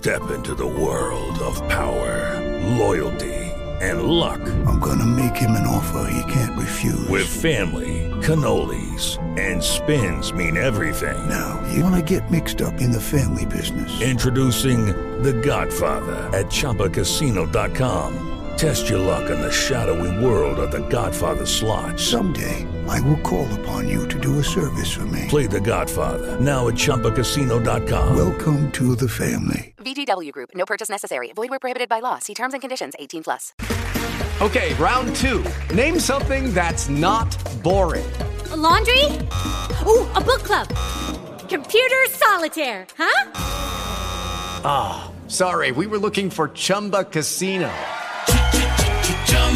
Step into the world of power, loyalty, and luck. I'm gonna make him an offer he can't refuse. With family, cannolis, and spins mean everything. Now, you wanna get mixed up in the family business. Introducing The Godfather at ChumbaCasino.com. Test your luck in the shadowy world of The Godfather slot. Someday, I will call upon you to do a service for me. Play The Godfather now at ChumbaCasino.com. Welcome to the family. VGW Group. No purchase necessary. Void where prohibited by law. See terms and conditions. 18 plus. Okay, round two. Name something that's not boring. A laundry? Ooh, a book club. Computer solitaire, huh? Ah, oh, sorry. We were looking for Chumba Casino.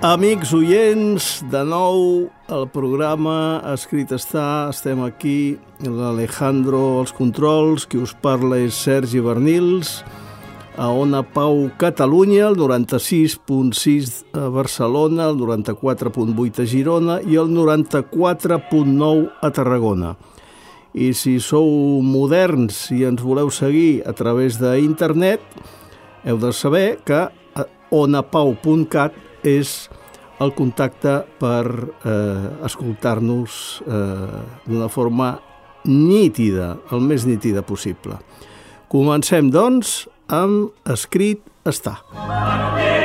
Amics oients, de nou el programa Escrit està, estem aquí, l'Alejandro als controls, qui us parla és Sergi Bernils, a Ona Pau Catalunya, el 96.6 a Barcelona, el 94.8 a Girona i el 94.9 a Tarragona. I si sou moderns i ens voleu seguir a través d'internet, heu de saber que onapau.cat és el contacte per eh, escoltar-nos eh, d'una forma nítida, el més nítida possible. Comencem, doncs, amb Escrit està. Magnífica,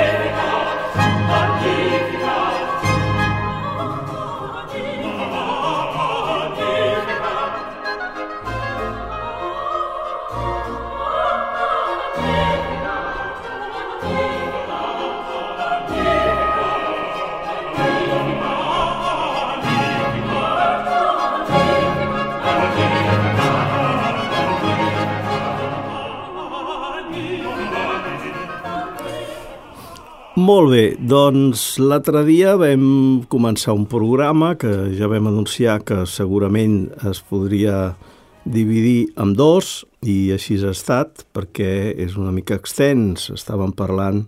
Molt bé, doncs l'altre dia vam començar un programa que ja vam anunciar que segurament es podria dividir en dos i així ha estat perquè és una mica extens, estàvem parlant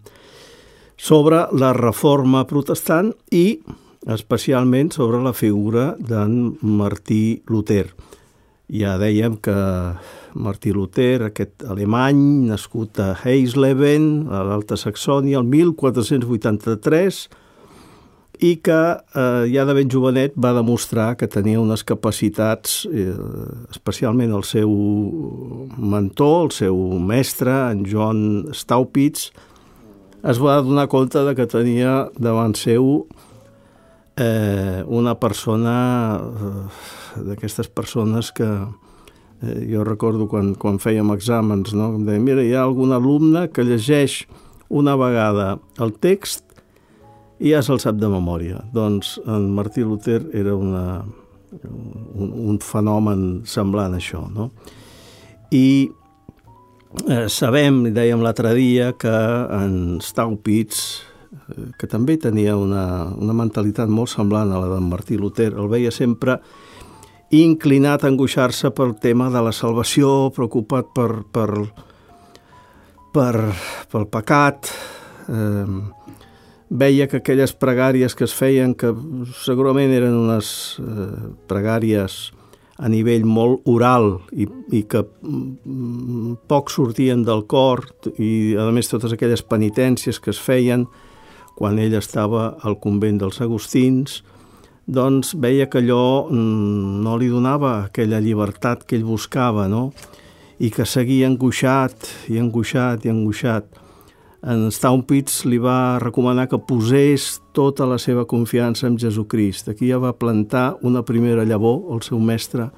sobre la reforma protestant i especialment sobre la figura d'en Martí Luter. Ja dèiem que Martí Luther, aquest alemany, nascut a Heisleben, a l'Alta Saxònia, el 1483, i que eh, ja de ben jovenet va demostrar que tenia unes capacitats, eh, especialment el seu mentor, el seu mestre, en John Staupitz, es va donar compte de que tenia davant seu eh, una persona, eh, d'aquestes persones que, Eh, jo recordo quan, quan fèiem exàmens, no? em deia, mira, hi ha algun alumne que llegeix una vegada el text i ja se'l sap de memòria. Doncs en Martí Luther era una, un, un fenomen semblant a això. No? I eh, sabem, dèiem l'altre dia, que en Staupitz, eh, que també tenia una, una mentalitat molt semblant a la d'en Martí Luther, el veia sempre inclinat a angoixar-se pel tema de la salvació, preocupat per, per, per, pel pecat, eh, veia que aquelles pregàries que es feien, que segurament eren unes eh, pregàries a nivell molt oral i, i que mm, poc sortien del cor i a més totes aquelles penitències que es feien quan ell estava al convent dels Agustins, doncs veia que allò mm, no li donava aquella llibertat que ell buscava, no? i que seguia angoixat i angoixat i angoixat. En Staupitz li va recomanar que posés tota la seva confiança en Jesucrist. Aquí ja va plantar una primera llavor, el seu mestre,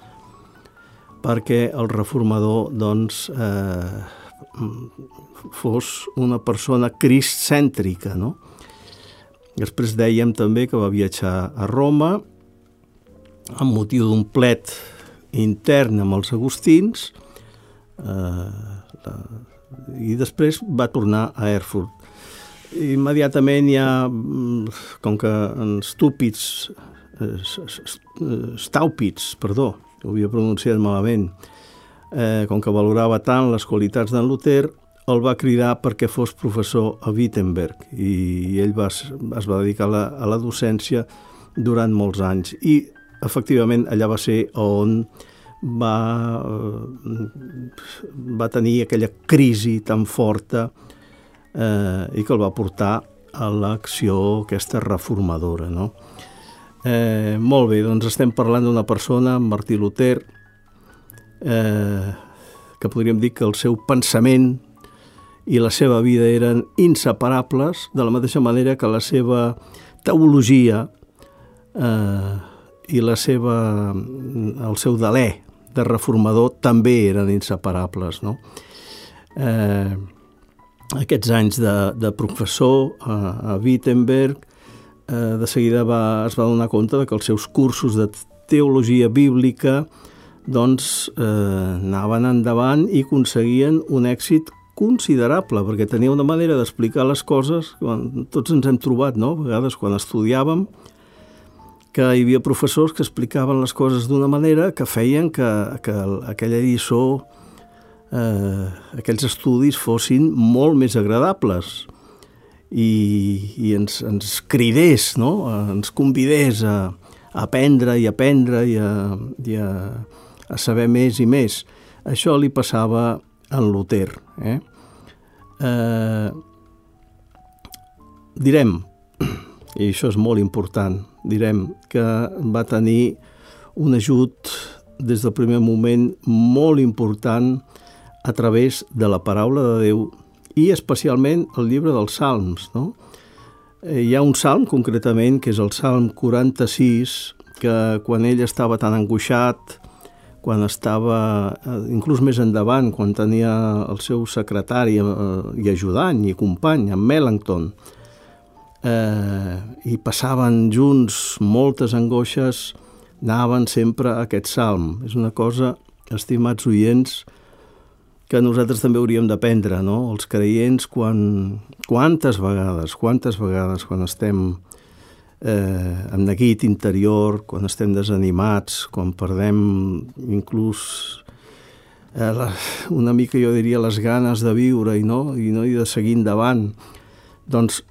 perquè el reformador doncs, eh, fos una persona cristcèntrica. No? Després dèiem també que va viatjar a Roma amb motiu d'un plet intern amb els agustins eh, la, i després va tornar a Erfurt. Immediatament ha, mm, com que en Stúpids, eh, Staupitz, perdó, ho havia pronunciat malament, eh, com que valorava tant les qualitats d'en Luther, el va cridar perquè fos professor a Wittenberg i ell va, es va dedicar a la, a la docència durant molts anys i efectivament allà va ser on va, va tenir aquella crisi tan forta eh, i que el va portar a l'acció aquesta reformadora. No? Eh, molt bé, doncs estem parlant d'una persona, Martí Luther, eh, que podríem dir que el seu pensament i la seva vida eren inseparables, de la mateixa manera que la seva teologia eh, i la seva, el seu deler de reformador també eren inseparables. No? Eh, aquests anys de, de professor a, a Wittenberg, eh, de seguida va, es va donar compte de que els seus cursos de teologia bíblica doncs, eh, anaven endavant i aconseguien un èxit considerable, perquè tenia una manera d'explicar les coses, quan tots ens hem trobat, no? a vegades quan estudiàvem, que hi havia professors que explicaven les coses d'una manera que feien que, que aquella lliçó, eh, aquells estudis fossin molt més agradables i, i ens, ens cridés, no? ens convidés a, a aprendre i aprendre i, a, i a, a saber més i més. Això li passava en Luther. Eh? Eh, direm, i això és molt important, direm que va tenir un ajut des del primer moment molt important a través de la paraula de Déu i especialment el llibre dels Salms. No? Eh, hi ha un salm concretament, que és el Salm 46, que quan ell estava tan angoixat, quan estava, eh, inclús més endavant, quan tenia el seu secretari eh, i ajudant i company, en Melanchthon, eh, i passaven junts moltes angoixes, anaven sempre a aquest salm. És una cosa, estimats oients, que nosaltres també hauríem d'aprendre, no? Els creients, quan, quantes vegades, quantes vegades, quan estem eh, amb neguit interior, quan estem desanimats, quan perdem inclús eh, la, una mica, jo diria, les ganes de viure i no, i no i de seguir endavant, doncs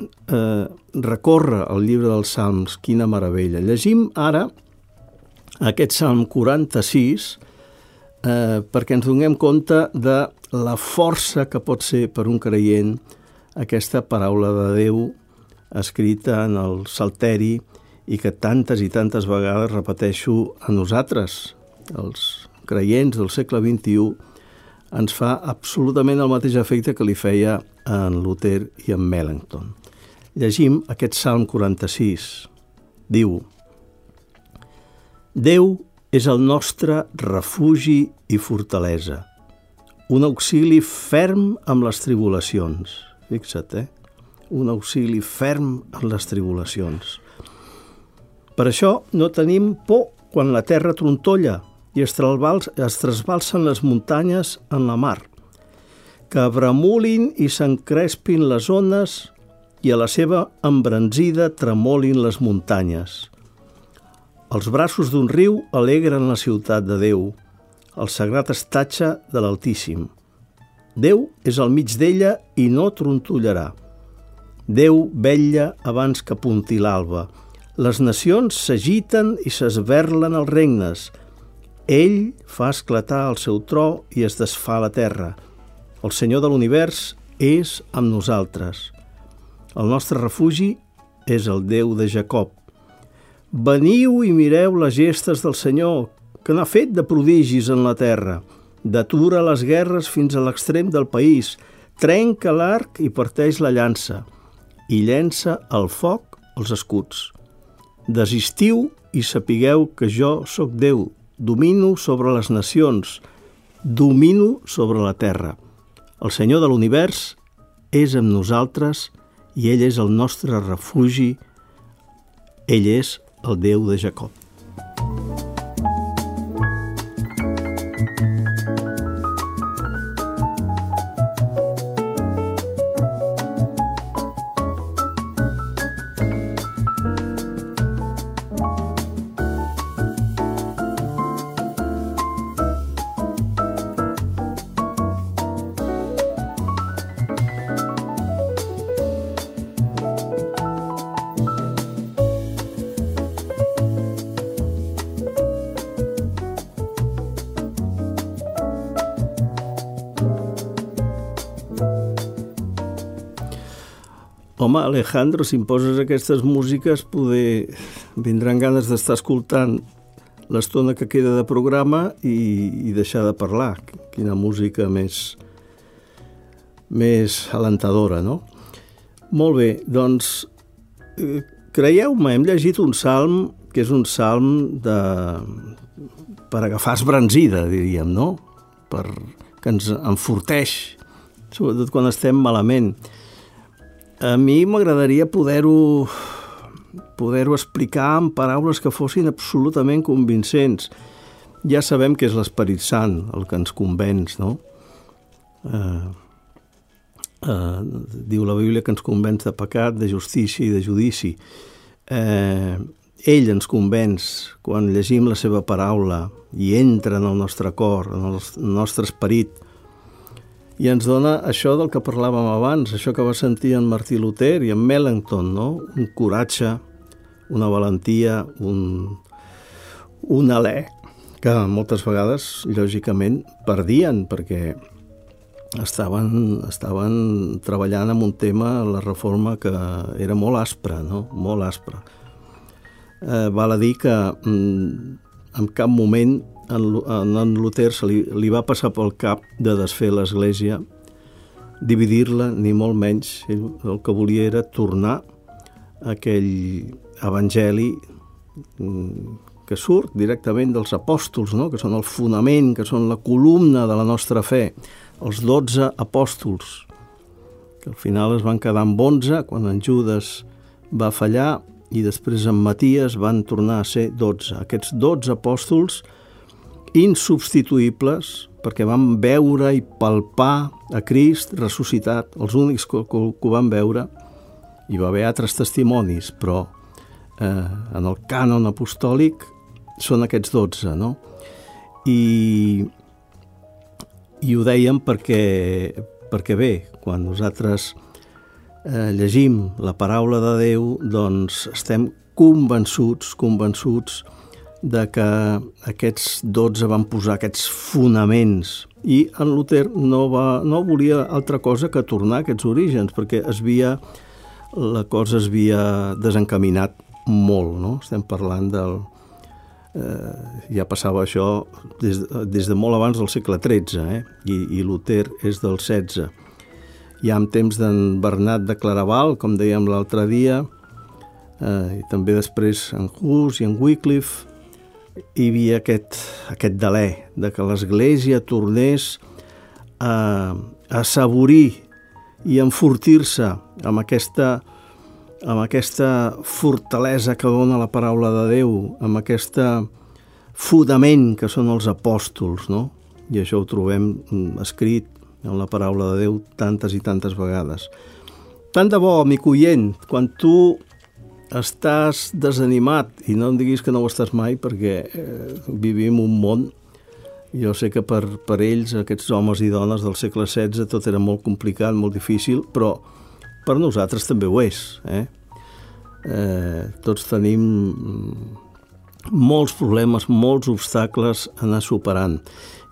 eh, recorre el llibre dels Salms, quina meravella. Llegim ara aquest Salm 46 eh, perquè ens donem compte de la força que pot ser per un creient aquesta paraula de Déu escrita en el Salteri i que tantes i tantes vegades repeteixo a nosaltres, els creients del segle XXI, ens fa absolutament el mateix efecte que li feia en Luther i en Melanchthon. Llegim aquest Salm 46. Diu Déu és el nostre refugi i fortalesa, un auxili ferm amb les tribulacions. Fixa't, eh? Un auxili ferm en les tribulacions. Per això no tenim por quan la terra trontolla i es, trasbalsen les muntanyes en la mar, que bremolin i s'encrespin les ones i a la seva embranzida tremolin les muntanyes. Els braços d'un riu alegren la ciutat de Déu, el sagrat estatge de l'Altíssim. Déu és al mig d'ella i no trontollarà. Déu vella abans que punti l'alba. Les nacions s'agiten i s'esverlen els regnes. Ell fa esclatar el seu tro i es desfà la terra. El Senyor de l'univers és amb nosaltres. El nostre refugi és el Déu de Jacob. Veniu i mireu les gestes del Senyor, que n'ha fet de prodigis en la terra. detura les guerres fins a l'extrem del país, trenca l'arc i parteix la llança, i llença al foc els escuts. Desistiu i sapigueu que jo sóc Déu, domino sobre les nacions, domino sobre la terra. El Senyor de l'univers és amb nosaltres i ell és el nostre refugi, ell és el Déu de Jacob. Home, Alejandro, si em poses aquestes músiques, poder... vindran ganes d'estar escoltant l'estona que queda de programa i, i deixar de parlar. Quina música més, més alentadora, no? Molt bé, doncs, eh, creieu-me, hem llegit un salm que és un salm de... per agafar esbranzida, diríem, no? Per... que ens enforteix, sobretot quan estem malament. A mi m'agradaria poder-ho poder-ho explicar en paraules que fossin absolutament convincents. Ja sabem que és l'Esperit Sant el que ens convenç, no? Eh, eh, diu la Bíblia que ens convenç de pecat, de justícia i de judici. Eh, ell ens convenç quan llegim la seva paraula i entra en el nostre cor, en el nostre esperit, i ens dona això del que parlàvem abans, això que va sentir en Martí Luther i en Melanchthon, no? un coratge, una valentia, un, un alè, que moltes vegades, lògicament, perdien, perquè estaven, estaven treballant en un tema, la reforma, que era molt aspre, no? molt aspre. Eh, val a dir que mm, en cap moment en, en Luther se li, li va passar pel cap de desfer l'Església, dividir-la, ni molt menys. Ell el que volia era tornar aquell evangeli mm, que surt directament dels apòstols, no? que són el fonament, que són la columna de la nostra fe, els dotze apòstols, que al final es van quedar amb onze quan en Judas va fallar i després en Maties van tornar a ser dotze. Aquests dotze apòstols insubstituïbles perquè van veure i palpar a Crist ressuscitat, els únics que, que, que ho van veure. Hi va haver altres testimonis, però eh, en el cànon apostòlic són aquests dotze, no? I, i ho dèiem perquè, perquè bé, quan nosaltres eh, llegim la paraula de Déu, doncs estem convençuts, convençuts de que aquests 12 van posar aquests fonaments i en Luther no, va, no volia altra cosa que tornar a aquests orígens perquè es havia, la cosa es havia desencaminat molt, no? Estem parlant del... Eh, ja passava això des, des de molt abans del segle XIII, eh? I, i Luther és del XVI. Ja en temps d'en Bernat de Claraval, com dèiem l'altre dia, eh, i també després en Hus i en Wycliffe, hi havia aquest, aquest deler de que l'Església tornés a, a saborir i enfortir-se amb aquesta, amb aquesta fortalesa que dona la paraula de Déu, amb aquesta fundament que són els apòstols, no? I això ho trobem mm, escrit en la paraula de Déu tantes i tantes vegades. Tant de bo, amic oient, quan tu estàs desanimat i no em diguis que no ho estàs mai perquè eh, vivim un món jo sé que per, per ells, aquests homes i dones del segle XVI, tot era molt complicat, molt difícil, però per nosaltres també ho és. Eh? Eh, tots tenim molts problemes, molts obstacles a anar superant.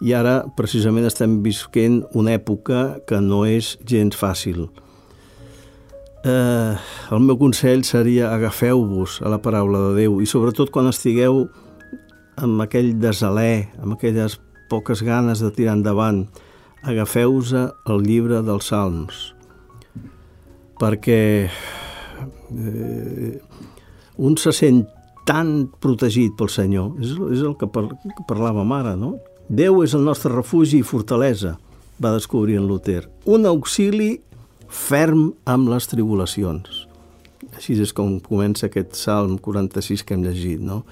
I ara, precisament, estem visquent una època que no és gens fàcil eh, el meu consell seria agafeu-vos a la paraula de Déu i sobretot quan estigueu amb aquell desalè, amb aquelles poques ganes de tirar endavant, agafeu-vos el llibre dels Salms, perquè eh, un se sent tan protegit pel Senyor. És, és el que, par que parlàvem ara, no? Déu és el nostre refugi i fortalesa, va descobrir en Luther. Un auxili ferm amb les tribulacions. Així és com comença aquest Salm 46 que hem llegit, no?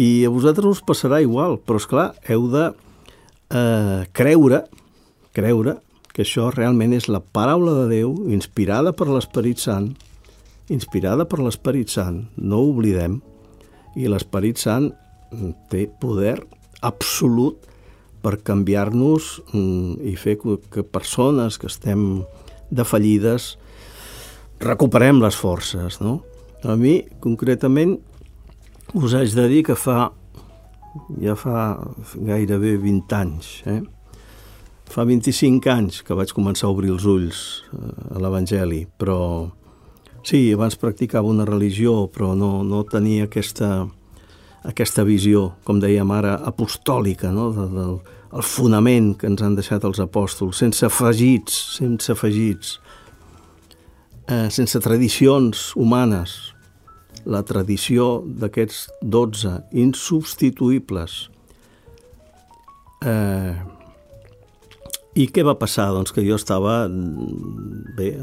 I a vosaltres us passarà igual, però és clar, heu de eh, creure, creure que això realment és la paraula de Déu inspirada per l'Esperit Sant, inspirada per l'Esperit Sant, no ho oblidem, i l'Esperit Sant té poder absolut per canviar-nos mm, i fer que persones que estem defallides recuperem les forces, no? A mi, concretament, us haig de dir que fa ja fa gairebé 20 anys, eh? Fa 25 anys que vaig començar a obrir els ulls eh, a l'Evangeli, però sí, abans practicava una religió, però no, no tenia aquesta, aquesta visió, com dèiem ara, apostòlica, no? de, del el fonament que ens han deixat els apòstols, sense afegits, sense afegits, eh, sense tradicions humanes, la tradició d'aquests dotze insubstituïbles. Eh, I què va passar? Doncs que jo estava, bé,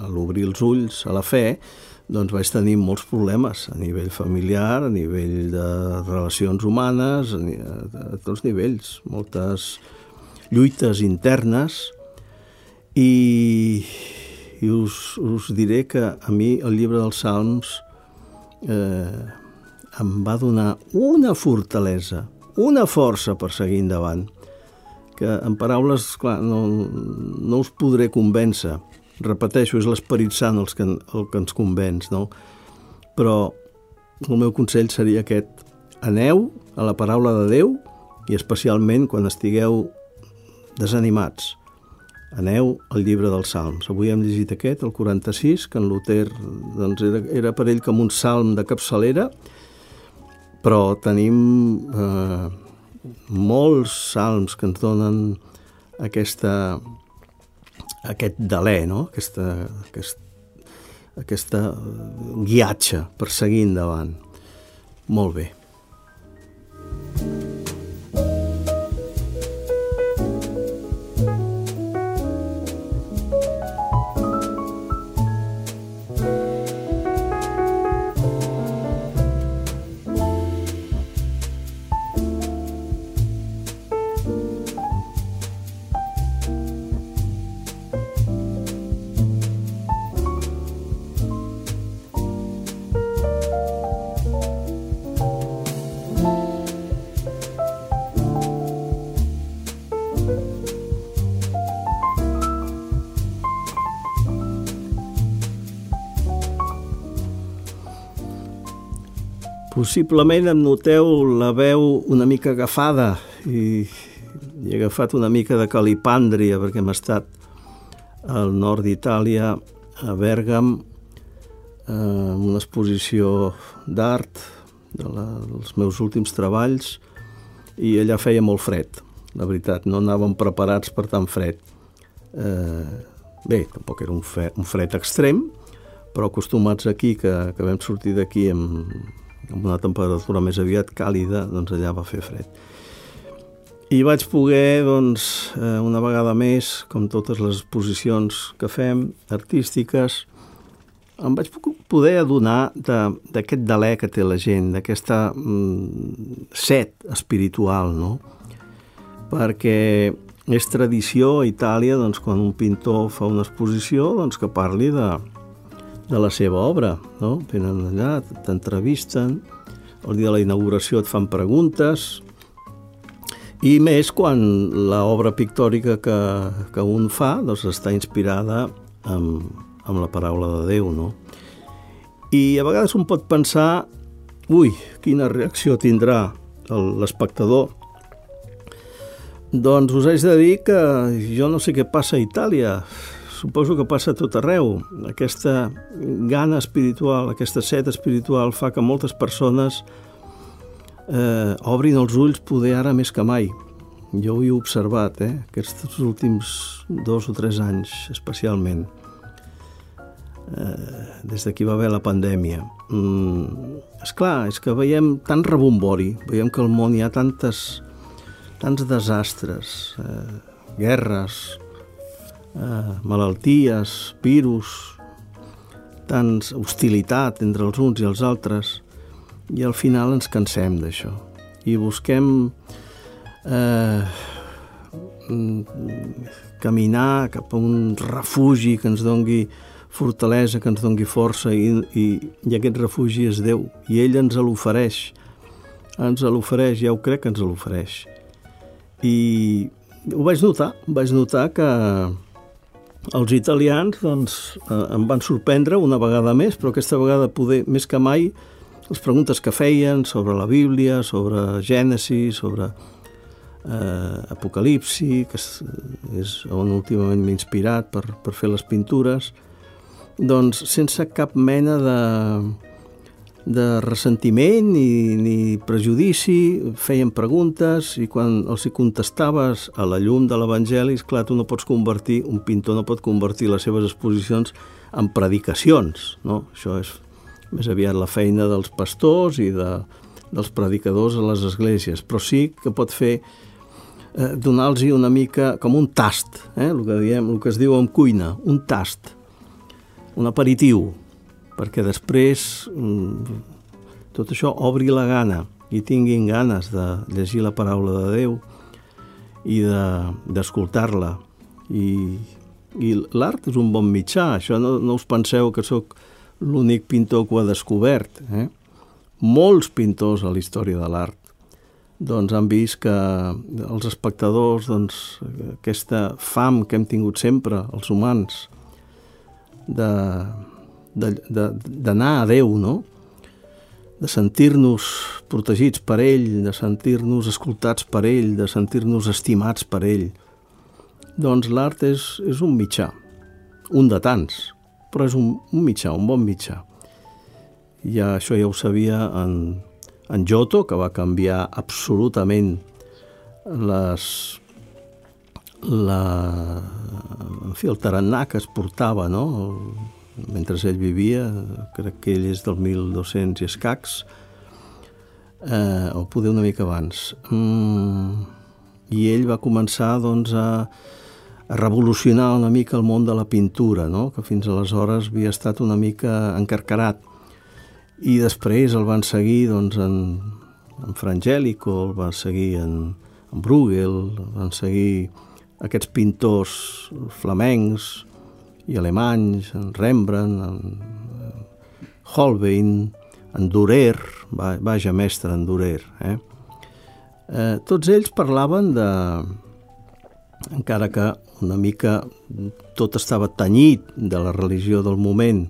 a l'obrir els ulls a la fe, doncs vaig tenir molts problemes a nivell familiar, a nivell de relacions humanes, a, a, a tots nivells, moltes lluites internes i, i us, us diré que a mi el llibre dels Salms eh, em va donar una fortalesa, una força per seguir endavant, que en paraules, clar, no, no us podré convèncer. Repeteixo, és l'Esperit Sant el que, el que ens convenç, no? Però el meu consell seria aquest. Aneu a la paraula de Déu i especialment quan estigueu desanimats. Aneu al llibre dels Salms. Avui hem llegit aquest, el 46, que en Luther doncs, era, era per ell com un salm de capçalera, però tenim eh, molts salms que ens donen aquesta, aquest delè, no? aquesta, aquest, aquesta guiatge per seguir endavant. Molt bé. Possiblement em noteu la veu una mica agafada i, he agafat una mica de calipàndria perquè hem estat al nord d'Itàlia, a Bèrgam, eh, en una exposició d'art de la, dels meus últims treballs i allà feia molt fred, la veritat, no anàvem preparats per tan fred. Eh, bé, tampoc era un fred, un fred extrem, però acostumats aquí, que, que vam sortir d'aquí amb amb una temperatura més aviat càlida, doncs allà va fer fred. I vaig poder, doncs, eh, una vegada més, com totes les exposicions que fem, artístiques, em vaig poder adonar d'aquest de, delè que té la gent, d'aquesta mm, set espiritual, no? Perquè és tradició a Itàlia, doncs, quan un pintor fa una exposició, doncs, que parli de, de la seva obra, no? Venen allà, t'entrevisten, el dia de la inauguració et fan preguntes, i més quan l'obra pictòrica que, que un fa doncs, està inspirada amb, amb la paraula de Déu, no? I a vegades un pot pensar, ui, quina reacció tindrà l'espectador. Doncs us haig de dir que jo no sé què passa a Itàlia, suposo que passa tot arreu. Aquesta gana espiritual, aquesta set espiritual fa que moltes persones eh, obrin els ulls poder ara més que mai. Jo ho he observat, eh? aquests últims dos o tres anys especialment, eh, des hi va haver la pandèmia. Mm, és clar, és que veiem tant rebombori, veiem que al món hi ha tantes, tants desastres, eh, guerres, eh, malalties, virus, tants hostilitat entre els uns i els altres, i al final ens cansem d'això. I busquem eh, caminar cap a un refugi que ens dongui fortalesa, que ens dongui força i, i, i aquest refugi és Déu i ell ens l'ofereix ens l'ofereix, ja ho crec que ens l'ofereix i ho vaig notar vaig notar que els italians doncs, eh, em van sorprendre una vegada més, però aquesta vegada poder més que mai les preguntes que feien sobre la Bíblia, sobre Gènesi, sobre eh, Apocalipsi, que és, és on últimament m'he inspirat per, per fer les pintures, doncs sense cap mena de, de ressentiment ni, ni prejudici, feien preguntes i quan els hi contestaves a la llum de l'Evangeli, clar, tu no pots convertir, un pintor no pot convertir les seves exposicions en predicacions, no? Això és més aviat la feina dels pastors i de, dels predicadors a les esglésies, però sí que pot fer eh, donar-los una mica com un tast, eh? el, que diem, el que es diu en cuina, un tast, un aperitiu, perquè després mm, tot això obri la gana i tinguin ganes de llegir la paraula de Déu i d'escoltar-la. De, I, i l'art és un bon mitjà, això no, no us penseu que sóc l'únic pintor que ho ha descobert. Eh? Molts pintors a la història de l'art doncs, han vist que els espectadors, doncs, aquesta fam que hem tingut sempre, els humans, d'anar a Déu, no? de sentir-nos protegits per ell, de sentir-nos escoltats per ell, de sentir-nos estimats per ell. Doncs l'art és, és un mitjà, un de tants, però és un, un mitjà, un bon mitjà. Ja, això ja ho sabia en, en Giotto, que va canviar absolutament les, la, en fi, el tarannà que es portava, no? Mentre ell vivia, crec que ell és del 1200 i escacs, eh, o poder una mica abans. Mm, I ell va començar doncs, a, a revolucionar una mica el món de la pintura, no? que fins aleshores havia estat una mica encarcarat. I després el van seguir doncs, en, en Frangelico, el van seguir en, en Bruegel, el van seguir aquests pintors flamencs i alemanys, en Rembrandt, en Holbein, en Durer, vaja mestre, en Durer. Eh? Eh, tots ells parlaven de, encara que una mica tot estava tenyit de la religió del moment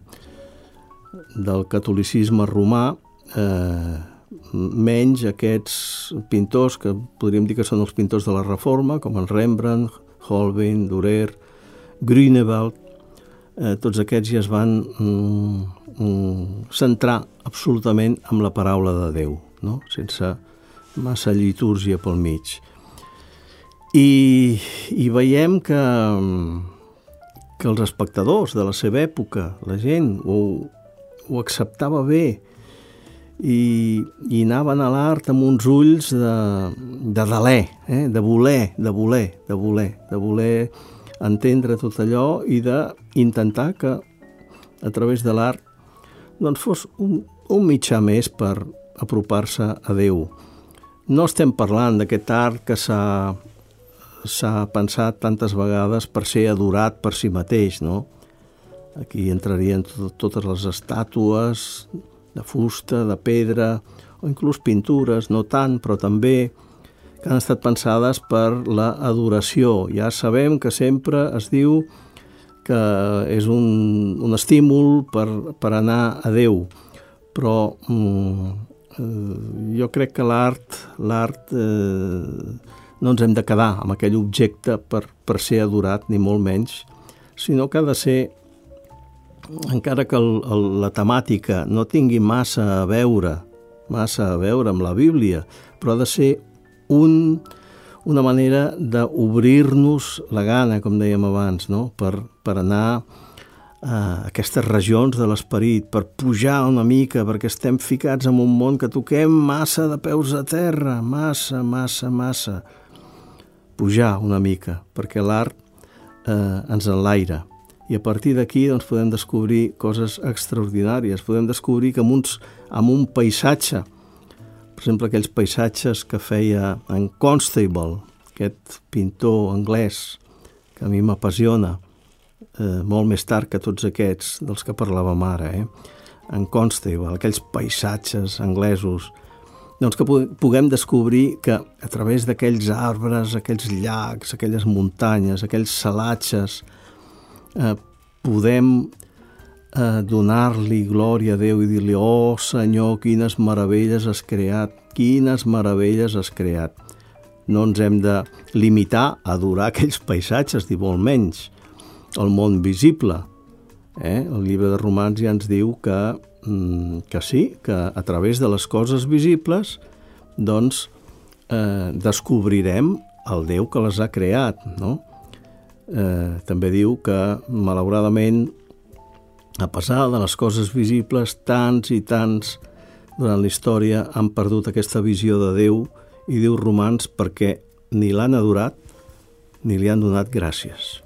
del catolicisme romà, eh, menys aquests pintors que podríem dir que són els pintors de la Reforma, com en Rembrandt, Holbein, Durer, Grünewald, eh, tots aquests ja es van mm, mm, centrar absolutament amb la paraula de Déu, no? sense massa litúrgia pel mig. I, i veiem que, que els espectadors de la seva època, la gent, ho, ho acceptava bé i, i anaven a l'art amb uns ulls de, de deler, eh? de voler, de voler, de voler, de voler entendre tot allò i d'intentar que a través de l'art doncs fos un, un mitjà més per apropar-se a Déu. No estem parlant d'aquest art que s'ha s'ha pensat tantes vegades per ser adorat per si mateix, no? Aquí entrarien tot, totes les estàtues de fusta, de pedra, o inclús pintures, no tant, però també que han estat pensades per la adoració. Ja sabem que sempre es diu que és un, un estímul per, per anar a Déu, però mm, eh, jo crec que l'art l'art eh, no ens hem de quedar amb aquell objecte per, per ser adorat, ni molt menys, sinó que ha de ser, encara que el, el, la temàtica no tingui massa a veure massa a veure amb la Bíblia, però ha de ser un, una manera d'obrir-nos la gana, com dèiem abans, no? per, per anar a aquestes regions de l'esperit, per pujar una mica, perquè estem ficats en un món que toquem massa de peus a terra, massa, massa, massa. Pujar una mica, perquè l'art eh, ens enlaira. I a partir d'aquí doncs, podem descobrir coses extraordinàries, podem descobrir que amb, uns, amb un paisatge, per exemple, aquells paisatges que feia en Constable, aquest pintor anglès que a mi m'apassiona, eh, molt més tard que tots aquests dels que parlàvem ara, eh? en Constable, aquells paisatges anglesos, doncs que puguem descobrir que a través d'aquells arbres, aquells llacs, aquelles muntanyes, aquells salatges, eh, podem donar-li glòria a Déu i dir-li, oh Senyor, quines meravelles has creat, quines meravelles has creat. No ens hem de limitar a adorar aquells paisatges, ni molt menys. El món visible. Eh? El llibre de Romans ja ens diu que, mm, que sí, que a través de les coses visibles doncs eh, descobrirem el Déu que les ha creat, no? Eh, també diu que, malauradament, a pesar de les coses visibles, tants i tants durant la història han perdut aquesta visió de Déu i diu Romans perquè ni l'han adorat ni li han donat gràcies.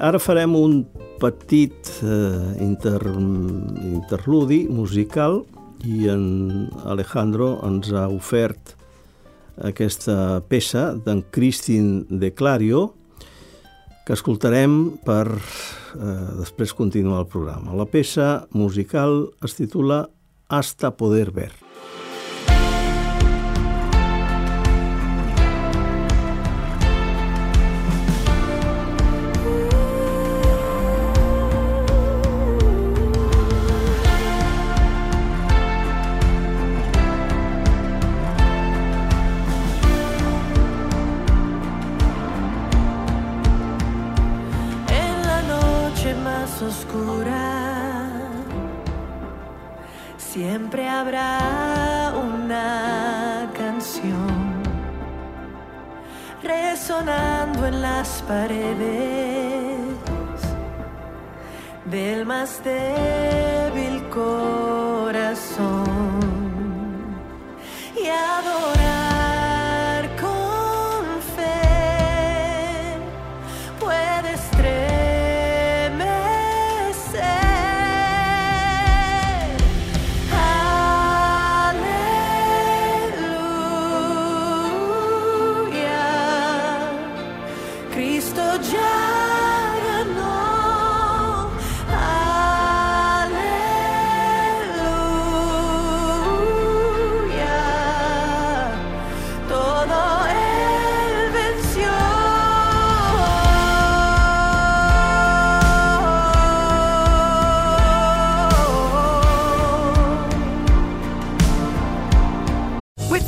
Ara farem un petit eh, inter, interludi musical i en Alejandro ens ha ofert aquesta peça d'en Cristin de Clario que escoltarem per eh, després continuar el programa. La peça musical es titula Hasta poder ver.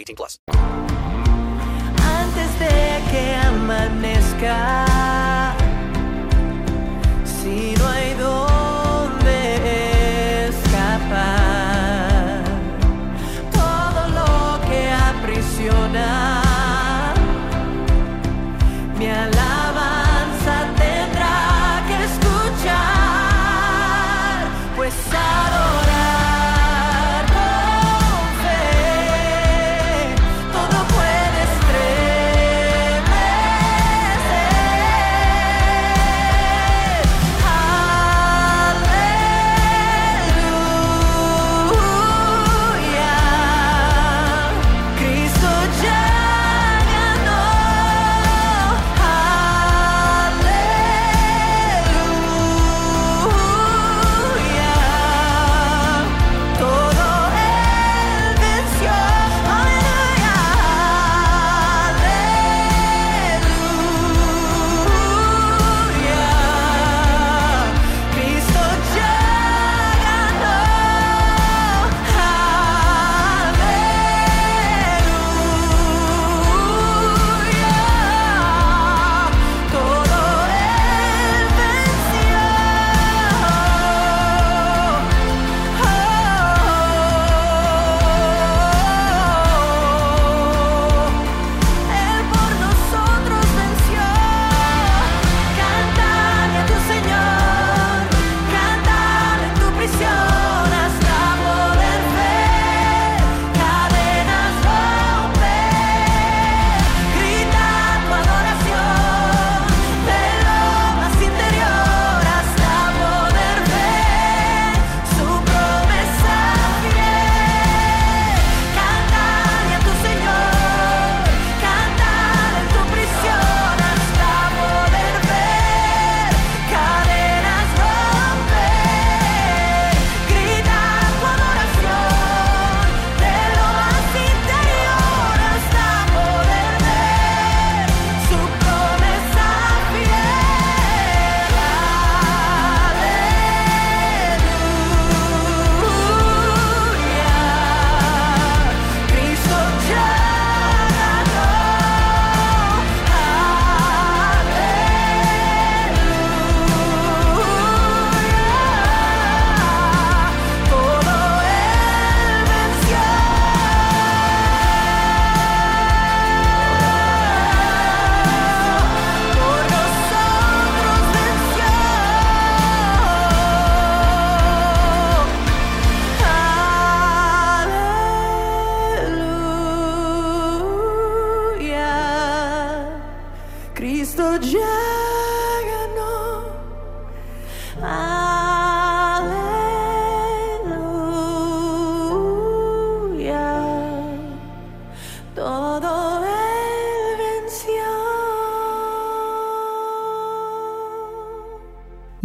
18 plus. Antes de que amanezca, si no hay donde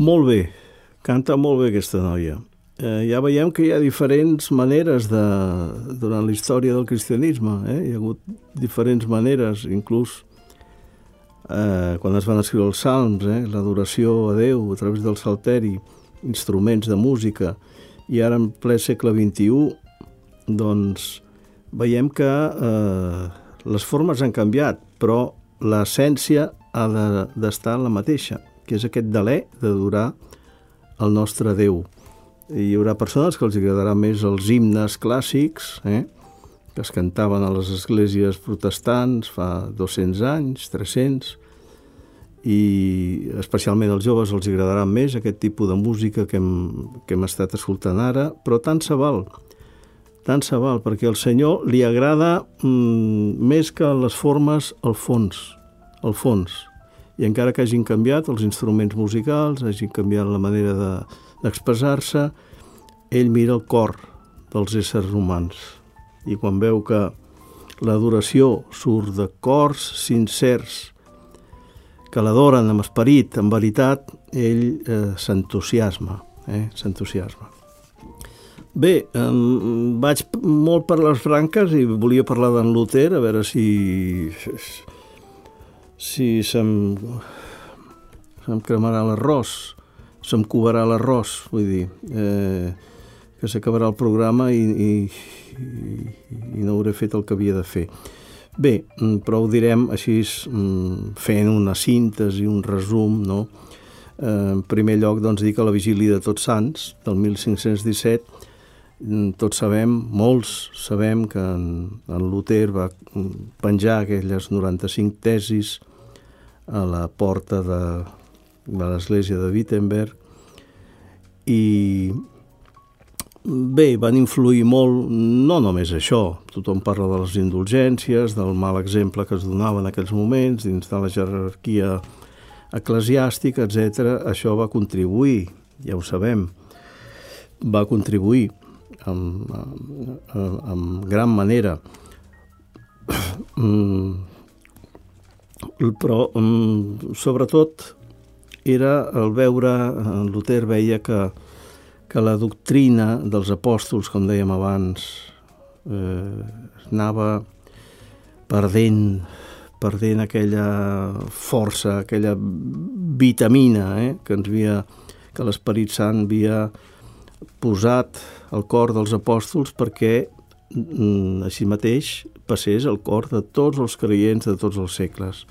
Molt bé, canta molt bé aquesta noia. Eh, ja veiem que hi ha diferents maneres de, durant la història del cristianisme. Eh? Hi ha hagut diferents maneres, inclús eh, quan es van escriure els salms, eh? l'adoració a Déu a través del salteri, instruments de música, i ara en ple segle XXI, doncs veiem que eh, les formes han canviat, però l'essència ha de- d'estar de, la mateixa, que és aquest deler d'adorar el nostre Déu. I hi haurà persones que els agradarà més els himnes clàssics, eh? que es cantaven a les esglésies protestants fa 200 anys, 300, i especialment als joves els agradarà més aquest tipus de música que hem, que hem estat escoltant ara, però tant se val, tant se val, perquè al Senyor li agrada mm, més que les formes el fons, el fons. I encara que hagin canviat els instruments musicals, hagin canviat la manera de, d'expressar-se, ell mira el cor dels éssers humans. I quan veu que l'adoració surt de cors sincers que l'adoren amb esperit, amb veritat, ell eh, s'entusiasma, eh? s'entusiasma. Bé, eh, vaig molt per les branques i volia parlar d'en Luther, a veure si si se'm, se'm cremarà l'arròs, se'm covarà l'arròs, vull dir, eh, que s'acabarà el programa i, i, i, no hauré fet el que havia de fer. Bé, mm, però ho direm així mm, fent una síntesi, un resum, no? Eh, en primer lloc, doncs, dir que la vigília de Tots Sants, del 1517, mm, tots sabem, molts sabem que en, en Luther va penjar aquelles 95 tesis a la porta de, de l'església de Wittenberg i Bé, van influir molt, no només això, tothom parla de les indulgències, del mal exemple que es donava en aquells moments dins de la jerarquia eclesiàstica, etc. Això va contribuir, ja ho sabem, va contribuir amb, amb, amb gran manera. Mm, però, mm, sobretot, era el veure, Luther veia que que la doctrina dels apòstols, com dèiem abans, eh, anava perdent, perdent aquella força, aquella vitamina eh, que ens havia, que l'Esperit Sant havia posat al cor dels apòstols perquè mm, així mateix passés al cor de tots els creients de tots els segles.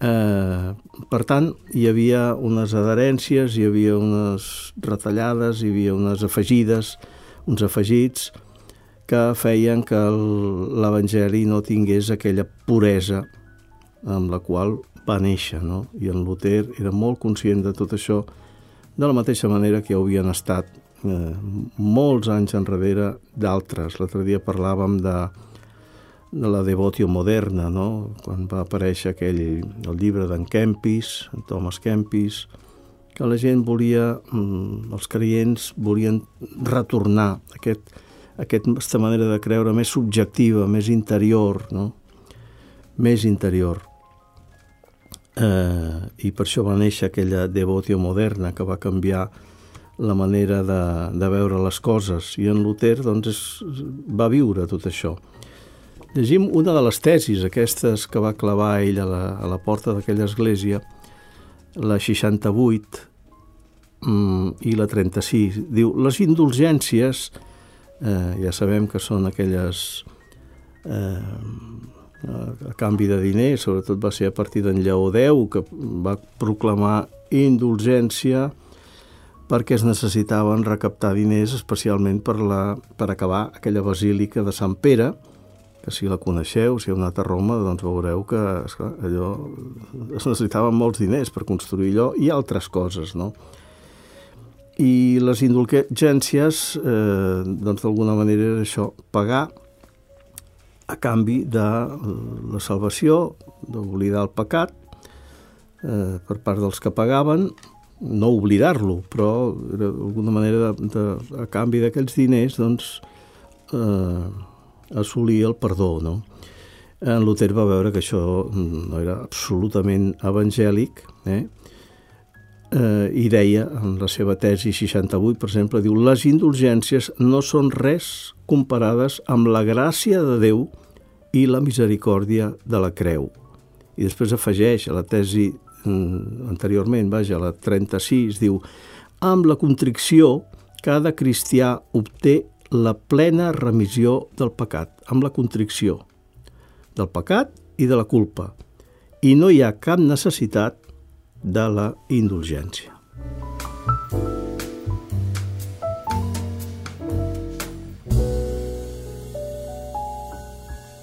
Eh, per tant, hi havia unes adherències, hi havia unes retallades, hi havia unes afegides, uns afegits que feien que l'Evangeli no tingués aquella puresa amb la qual va néixer, no? I en Luther era molt conscient de tot això, de la mateixa manera que havien estat eh, molts anys enrere d'altres. L'altre dia parlàvem de, de la devotio moderna, no? quan va aparèixer aquell, el llibre d'en Kempis, en Thomas Kempis, que la gent volia, mm, els creients volien retornar aquest, aquesta manera de creure més subjectiva, més interior, no? més interior. Eh, I per això va néixer aquella devotio moderna que va canviar la manera de, de veure les coses. I en Luther doncs, es, va viure tot això. Llegim una de les tesis, aquestes que va clavar ell a la, a la porta d'aquella església, la 68 mm, i la 36. Diu, les indulgències, eh, ja sabem que són aquelles eh, a canvi de diners, sobretot va ser a partir d'en Lleó X, que va proclamar indulgència perquè es necessitaven recaptar diners especialment per, la, per acabar aquella basílica de Sant Pere, que si la coneixeu, si heu anat a Roma, doncs veureu que esclar, allò es necessitaven molts diners per construir allò i altres coses, no? I les indulgències, eh, doncs d'alguna manera era això, pagar a canvi de la salvació, d'oblidar el pecat eh, per part dels que pagaven, no oblidar-lo, però d'alguna manera de, de, a canvi d'aquells diners, doncs, eh, assolir el perdó, no? En Luther va veure que això no era absolutament evangèlic, eh? Eh, i deia, en la seva tesi 68, per exemple, diu les indulgències no són res comparades amb la gràcia de Déu i la misericòrdia de la creu. I després afegeix a la tesi anteriorment, vaja, la 36, diu amb la contricció cada cristià obté la plena remissió del pecat, amb la contricció del pecat i de la culpa. I no hi ha cap necessitat de la indulgència.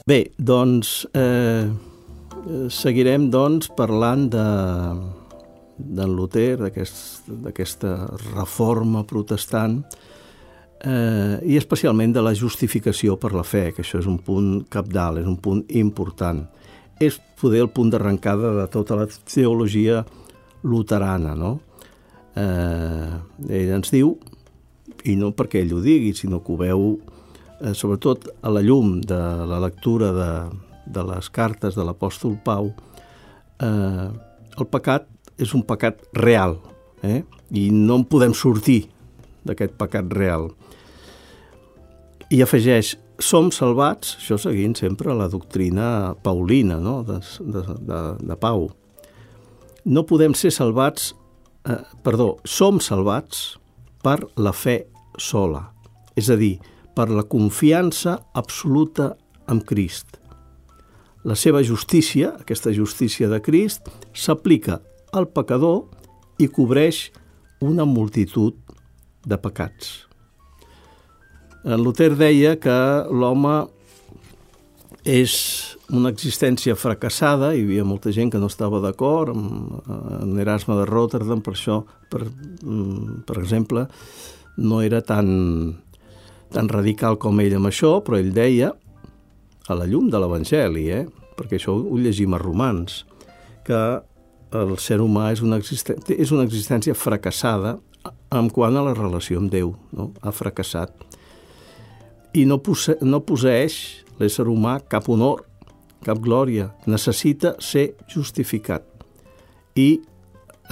Bé, doncs eh, seguirem doncs, parlant de d'en Luther, d'aquesta aquest, reforma protestant, eh, i especialment de la justificació per la fe, que això és un punt capdalt, és un punt important. És poder el punt d'arrencada de tota la teologia luterana, no? Eh, ell ens diu, i no perquè ell ho digui, sinó que ho veu eh, sobretot a la llum de la lectura de, de les cartes de l'apòstol Pau, eh, el pecat és un pecat real, eh? i no en podem sortir d'aquest pecat real. I afegeix, som salvats, això seguint sempre la doctrina paulina no? de, de, de, de Pau. No podem ser salvats, eh, perdó, som salvats per la fe sola, és a dir, per la confiança absoluta en Crist. La seva justícia, aquesta justícia de Crist, s'aplica al pecador i cobreix una multitud de pecats. En Luther deia que l'home és una existència fracassada, hi havia molta gent que no estava d'acord amb, amb Erasme de Rotterdam, per això, per, mm, per exemple, no era tan, tan radical com ell amb això, però ell deia, a la llum de l'Evangeli, eh? Perquè això ho llegim a Romans, que el ser humà és una, existència, és una existència fracassada en quant a la relació amb Déu. No? Ha fracassat. I no, posse no posseix l'ésser humà cap honor, cap glòria. Necessita ser justificat. I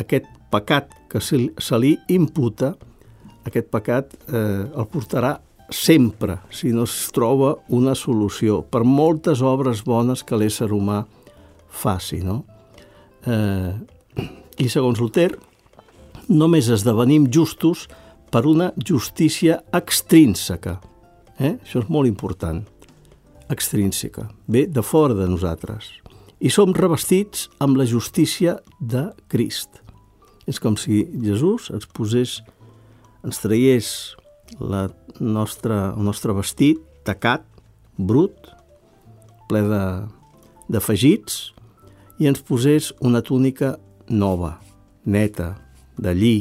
aquest pecat que se li imputa, aquest pecat eh, el portarà sempre, si no es troba una solució, per moltes obres bones que l'ésser humà faci. No? Eh, I segons Luther, només esdevenim justos per una justícia extrínseca. Eh? Això és molt important. Extrínseca. Ve de fora de nosaltres. I som revestits amb la justícia de Crist. És com si Jesús ens posés, ens traiés la nostra, el nostre vestit tacat, brut, ple d'afegits, i ens posés una túnica nova, neta, de lli,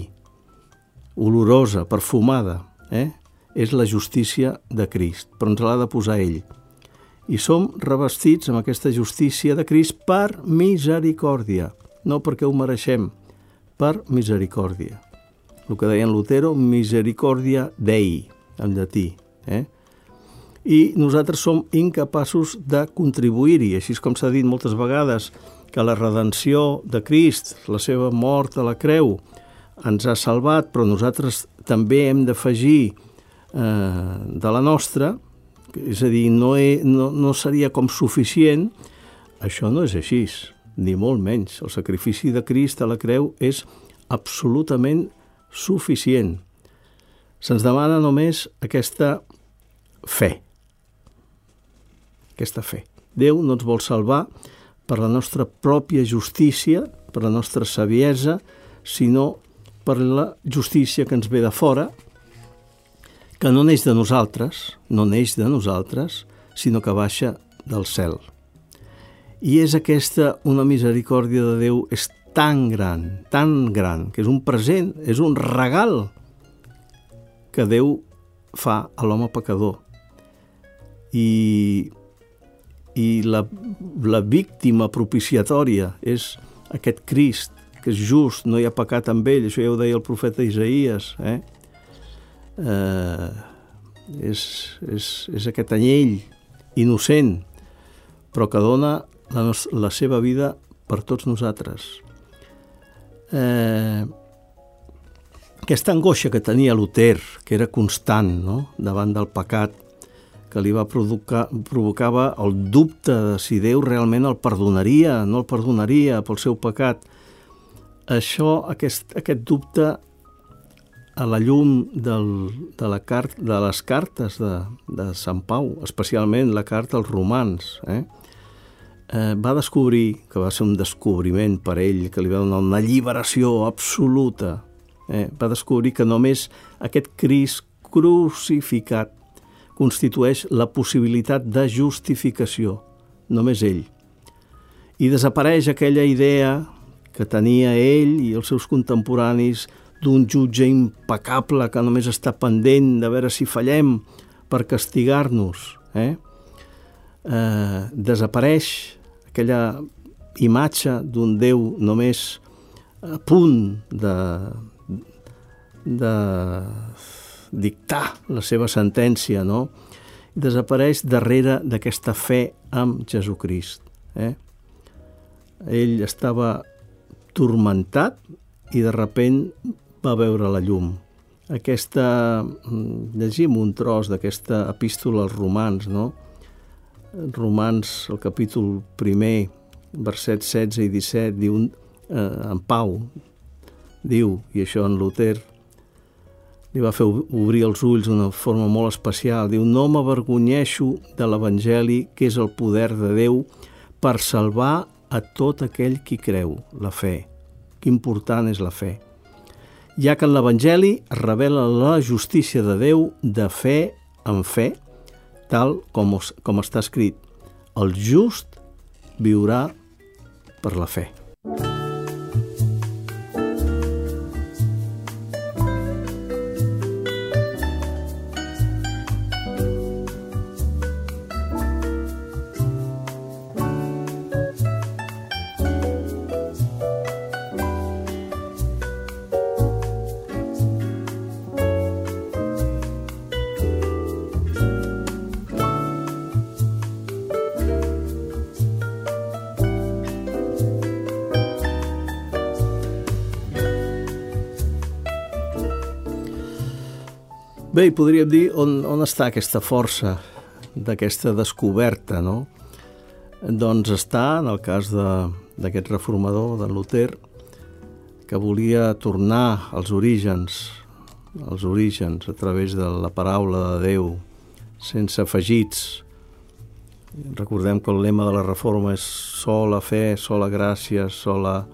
olorosa, perfumada. Eh? És la justícia de Crist, però ens l'ha de posar ell. I som revestits amb aquesta justícia de Crist per misericòrdia, no perquè ho mereixem, per misericòrdia. El que deia en Lutero, misericòrdia dei, en llatí. Eh? I nosaltres som incapaços de contribuir-hi, així com s'ha dit moltes vegades, que la redenció de Crist, la seva mort a la creu, ens ha salvat, però nosaltres també hem d'afegir eh, de la nostra, és a dir, no, he, no, no seria com suficient, això no és així, ni molt menys. El sacrifici de Crist a la creu és absolutament suficient. Se'ns demana només aquesta fe. Aquesta fe. Déu no ens vol salvar per la nostra pròpia justícia, per la nostra saviesa, sinó per la justícia que ens ve de fora, que no neix de nosaltres, no neix de nosaltres, sinó que baixa del cel. I és aquesta una misericòrdia de Déu és tan gran, tan gran, que és un present, és un regal que Déu fa a l'home pecador. I i la, la víctima propiciatòria és aquest Crist, que és just, no hi ha pecat amb ell, això ja ho deia el profeta Isaías, eh? eh és, és, és aquest anyell innocent, però que dona la, la seva vida per tots nosaltres. Eh, aquesta angoixa que tenia Luther, que era constant no? davant del pecat, que li va provocar, provocava el dubte de si Déu realment el perdonaria, no el perdonaria pel seu pecat. Això, aquest, aquest dubte a la llum del, de, la cart, de les cartes de, de Sant Pau, especialment la carta als romans, eh? Eh, va descobrir, que va ser un descobriment per ell, que li va donar una alliberació absoluta, eh? va descobrir que només aquest Crist crucificat constitueix la possibilitat de justificació, només ell. I desapareix aquella idea que tenia ell i els seus contemporanis d'un jutge impecable que només està pendent de veure si fallem per castigar-nos. Eh? Eh, desapareix aquella imatge d'un Déu només a punt de, de dictar la seva sentència, no? desapareix darrere d'aquesta fe amb Jesucrist. Eh? Ell estava turmentat i de repent va veure la llum. Aquesta, mm, llegim un tros d'aquesta epístola als romans, no? Romans, el capítol primer, versets 16 i 17, diu, eh, en Pau, diu, i això en Luther li va fer obrir els ulls d'una forma molt especial, diu, no m'avergonyeixo de l'Evangeli, que és el poder de Déu, per salvar a tot aquell qui creu, la fe. Que important és la fe. Ja que en l'Evangeli revela la justícia de Déu de fe en fe, tal com, com està escrit, el just viurà per la fe. Bé, podríem dir on, on està aquesta força d'aquesta descoberta, no? Doncs està, en el cas d'aquest reformador, de Luther, que volia tornar als orígens, als orígens a través de la paraula de Déu, sense afegits. Recordem que el lema de la reforma és sola fe, sola gràcia, sola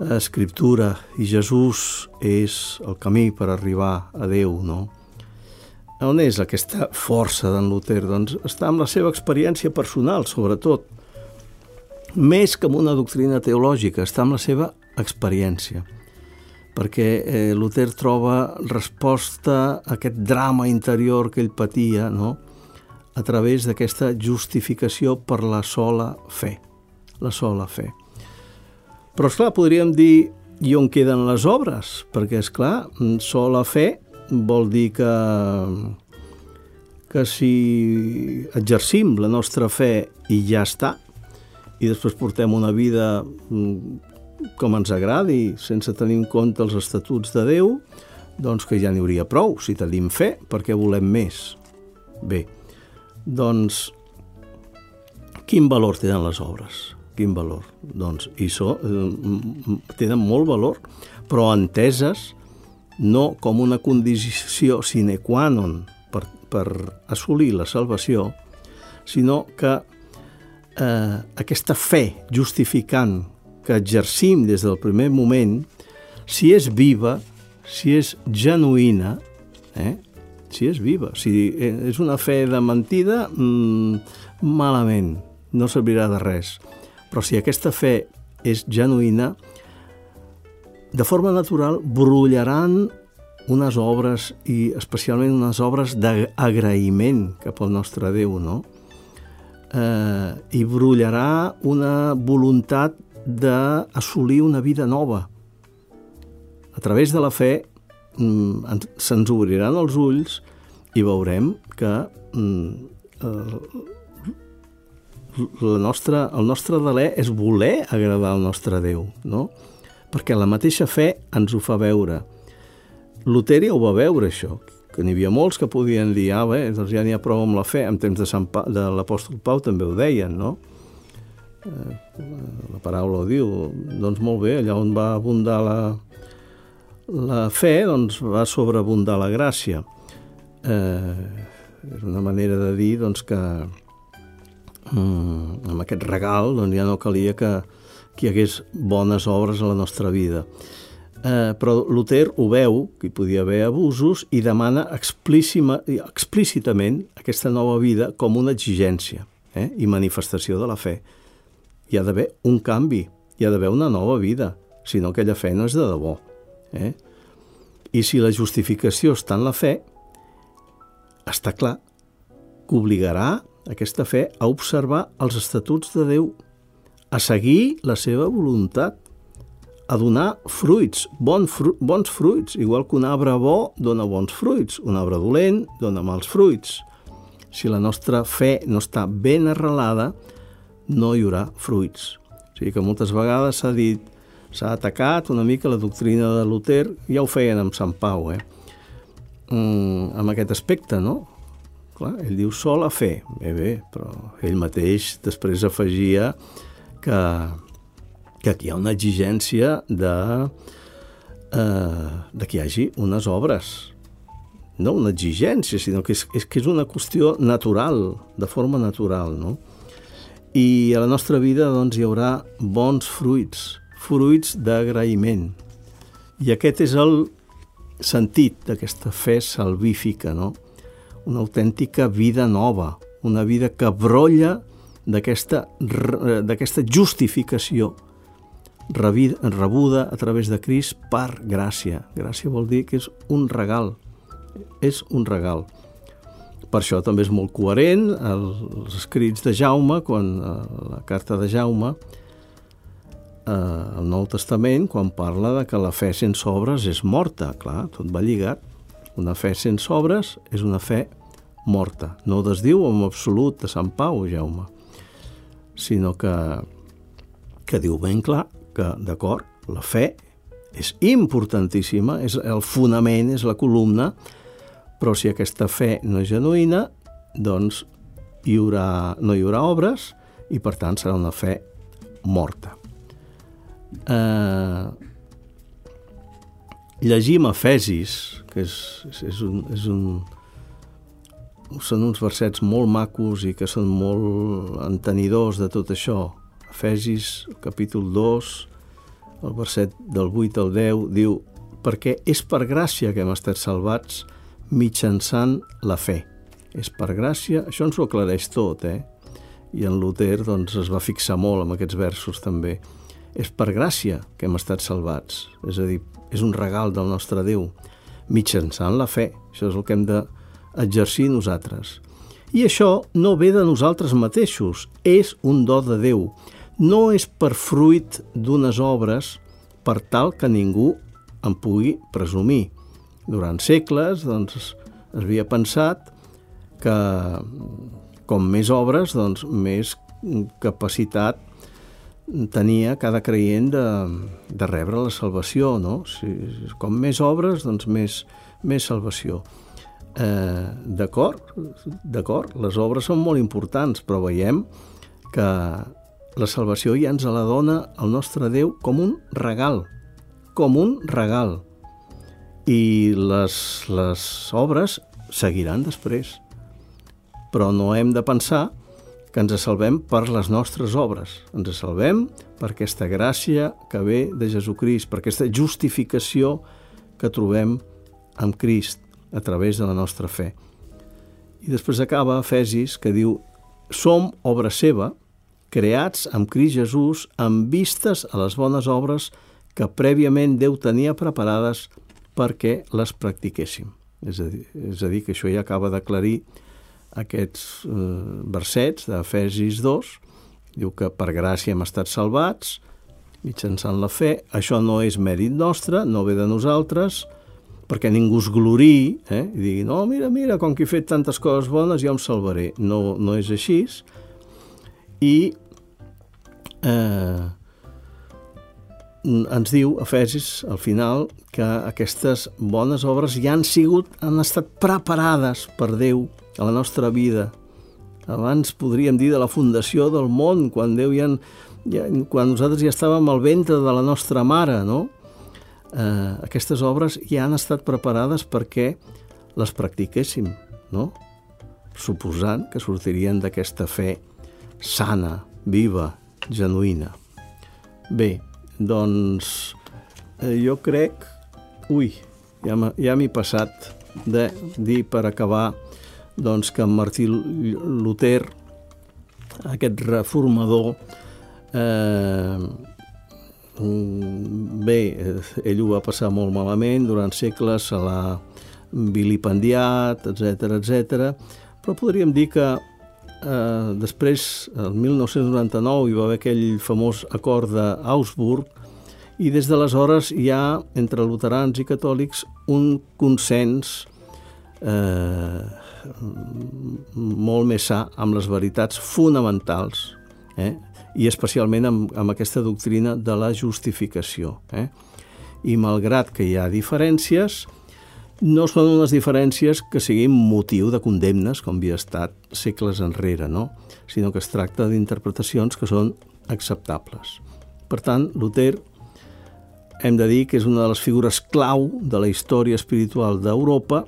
escriptura i Jesús és el camí per arribar a Déu, no? On és aquesta força d'en Luther? Doncs està amb la seva experiència personal, sobretot. Més que amb una doctrina teològica, està amb la seva experiència. Perquè eh, Luther troba resposta a aquest drama interior que ell patia, no?, a través d'aquesta justificació per la sola fe. La sola fe. Però, és clar, podríem dir i on queden les obres? Perquè, és clar, sola fe vol dir que, que si exercim la nostra fe i ja està, i després portem una vida mm, com ens agradi, sense tenir en compte els estatuts de Déu, doncs que ja n'hi hauria prou. Si tenim fe, perquè volem més? Bé, doncs, quin valor tenen les obres? Quin valor? Doncs, i eh, tenen molt valor, però enteses no com una condició sine qua non per, per assolir la salvació, sinó que eh, aquesta fe justificant que exercim des del primer moment, si és viva, si és genuïna, eh? si és viva. Si és una fe de mentida, mmm, malament, no servirà de res. Però si aquesta fe és genuïna, de forma natural brullaran unes obres i especialment unes obres d'agraïment cap al nostre Déu, no? Eh, I brullarà una voluntat d'assolir una vida nova. A través de la fe mm, se'ns obriran els ulls i veurem que eh, la nostra, el nostre deler és voler agradar al nostre Déu, no? Perquè la mateixa fe ens ho fa veure. Luteri ho va veure, això, que n'hi havia molts que podien dir, ah, bé, doncs ja n'hi ha prou amb la fe. En temps de, pa, de l'apòstol Pau també ho deien, no? Eh, la paraula ho diu. Doncs molt bé, allà on va abundar la, la fe, doncs va sobreabundar la gràcia. Eh, és una manera de dir doncs, que, mm, amb aquest regal doncs ja no calia que, que hi hagués bones obres a la nostra vida. Eh, però Luther ho veu, que hi podia haver abusos, i demana explícitament aquesta nova vida com una exigència eh, i manifestació de la fe. Hi ha d'haver un canvi, hi ha d'haver una nova vida, si no aquella fe no és de debò. Eh? I si la justificació està en la fe, està clar que obligarà aquesta fe, a observar els estatuts de Déu, a seguir la seva voluntat, a donar fruits, bon fru bons fruits, igual que un arbre bo dona bons fruits, un arbre dolent dona mals fruits. Si la nostra fe no està ben arrelada, no hi haurà fruits. O sigui que moltes vegades s'ha dit, s'ha atacat una mica la doctrina de Luther, ja ho feien amb Sant Pau, eh? Mm, amb aquest aspecte, no? Clar, ell diu sol a fe, bé, bé, però ell mateix després afegia que, que aquí hi ha una exigència de, eh, de que hi hagi unes obres, no una exigència, sinó que és, és que és una qüestió natural, de forma natural, no? I a la nostra vida doncs, hi haurà bons fruits, fruits d'agraïment. I aquest és el sentit d'aquesta fe salvífica, no? Una autèntica vida nova, una vida que brolla d'aquesta justificació rebuda a través de Crist per gràcia. Gràcia vol dir que és un regal, és un regal. Per això també és molt coherent els escrits de Jaume, quan eh, la carta de Jaume, eh, el Nou Testament, quan parla de que la fe sense obres és morta. Clar, tot va lligat. Una fe sense obres és una fe morta. No ho desdiu amb absolut de Sant Pau, Jaume, sinó que, que diu ben clar que, d'acord, la fe és importantíssima, és el fonament, és la columna, però si aquesta fe no és genuïna, doncs hi haurà, no hi haurà obres i, per tant, serà una fe morta. Eh, llegim Efesis, que és, és, un, és un, són uns versets molt macos i que són molt entenidors de tot això. Efesis, capítol 2, el verset del 8 al 10, diu perquè és per gràcia que hem estat salvats mitjançant la fe. És per gràcia, això ens ho aclareix tot, eh? I en Luther doncs, es va fixar molt amb aquests versos també. És per gràcia que hem estat salvats, és a dir, és un regal del nostre Déu, mitjançant la fe. Això és el que hem d'exercir nosaltres. I això no ve de nosaltres mateixos, és un do de Déu. No és per fruit d'unes obres per tal que ningú en pugui presumir durant segles doncs, es havia pensat que com més obres, doncs, més capacitat tenia cada creient de, de rebre la salvació, no? Si, com més obres, doncs més, més salvació. Eh, d'acord, d'acord, les obres són molt importants, però veiem que la salvació ja ens la dona el nostre Déu com un regal, com un regal i les, les obres seguiran després. Però no hem de pensar que ens salvem per les nostres obres. Ens salvem per aquesta gràcia que ve de Jesucrist, per aquesta justificació que trobem amb Crist a través de la nostra fe. I després acaba Efesis que diu som obra seva, creats amb Crist Jesús amb vistes a les bones obres que prèviament Déu tenia preparades perquè les practiquéssim. És a dir, és a dir que això ja acaba d'aclarir aquests eh, versets d'Efesis 2, diu que per gràcia hem estat salvats, mitjançant la fe, això no és mèrit nostre, no ve de nosaltres, perquè ningú es gloriï, eh? i digui, no, mira, mira, com que he fet tantes coses bones, ja em salvaré. No, no és així. I eh, ens diu, Efesis, al final, que aquestes bones obres ja han sigut, han estat preparades per Déu a la nostra vida. Abans podríem dir de la fundació del món, quan Déu ja, ja quan nosaltres ja estàvem al ventre de la nostra mare, no? Eh, aquestes obres ja han estat preparades perquè les practiquéssim, no? Suposant que sortirien d'aquesta fe sana, viva, genuïna. Bé, doncs eh, jo crec... Ui, ja m'he ja passat de dir per acabar doncs, que Martí Luther, aquest reformador, eh, bé, ell ho va passar molt malament, durant segles se l'ha vilipendiat, etc etc. però podríem dir que eh, després, el 1999, hi va haver aquell famós acord d'Augsburg I des d'aleshores hi ha, entre luterans i catòlics, un consens eh, molt més sa amb les veritats fonamentals, eh? I especialment amb, amb aquesta doctrina de la justificació. Eh? I malgrat que hi ha diferències, no són unes diferències que siguin motiu de condemnes, com havia estat segles enrere, no? sinó que es tracta d'interpretacions que són acceptables. Per tant, Luther hem de dir que és una de les figures clau de la història espiritual d'Europa.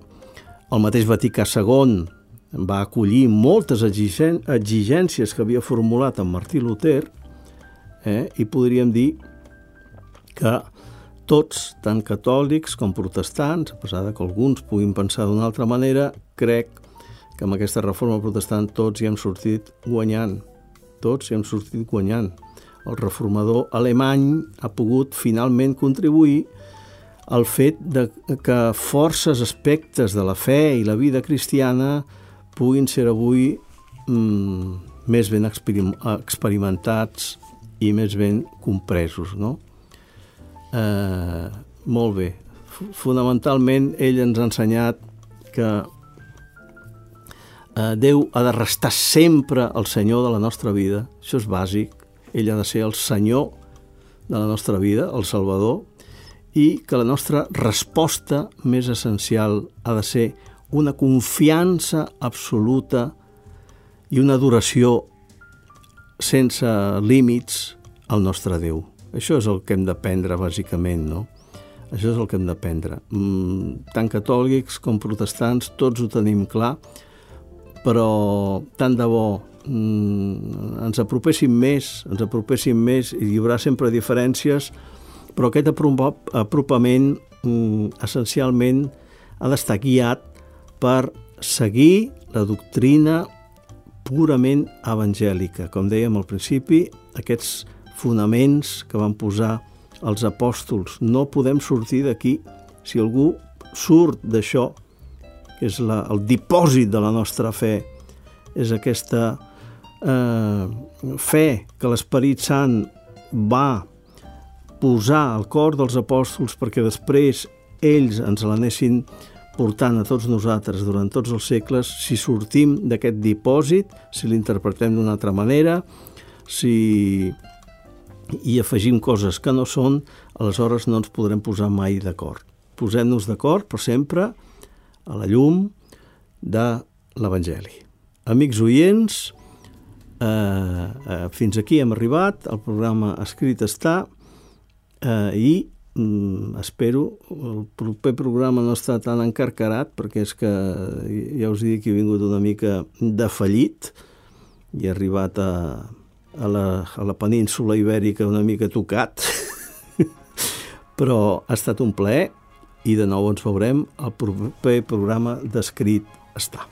El mateix Vaticà II va acollir moltes exigències que havia formulat en Martí Luther eh? i podríem dir que tots, tant catòlics com protestants, a pesar de que alguns puguin pensar d'una altra manera, crec que amb aquesta reforma protestant tots hi hem sortit guanyant. Tots hi hem sortit guanyant. El reformador alemany ha pogut finalment contribuir al fet de que forces aspectes de la fe i la vida cristiana puguin ser avui mm, més ben experimentats i més ben compresos, no? Eh, molt bé. Fonamentalment, ell ens ha ensenyat que eh, Déu ha de restar sempre el Senyor de la nostra vida. Això és bàsic. Ell ha de ser el Senyor de la nostra vida, el Salvador, i que la nostra resposta més essencial ha de ser una confiança absoluta i una adoració sense límits al nostre Déu. Això és el que hem d'aprendre, bàsicament, no? Això és el que hem d'aprendre. Mm, tant catòlics com protestants, tots ho tenim clar, però tant de bo mm, ens apropéssim més, ens apropéssim més, i hi haurà sempre diferències, però aquest apropament mm, essencialment ha d'estar guiat per seguir la doctrina purament evangèlica. Com dèiem al principi, aquests fonaments que van posar els apòstols. No podem sortir d'aquí. Si algú surt d'això, que és la, el dipòsit de la nostra fe, és aquesta eh, fe que l'Esperit Sant va posar al cor dels apòstols perquè després ells ens l'anessin portant a tots nosaltres durant tots els segles, si sortim d'aquest dipòsit, si l'interpretem d'una altra manera, si i afegim coses que no són, aleshores no ens podrem posar mai d'acord. Posem-nos d'acord, però sempre a la llum de l'Evangeli. Amics oients, eh, eh, fins aquí hem arribat, el programa escrit està eh, i mm, espero, el proper programa no està tan encarcarat perquè és que ja us dic que he vingut una mica de fallit. I he arribat a, a la, a la península ibèrica una mica tocat, però ha estat un plaer i de nou ens veurem. Al proper programa d'Escrit està.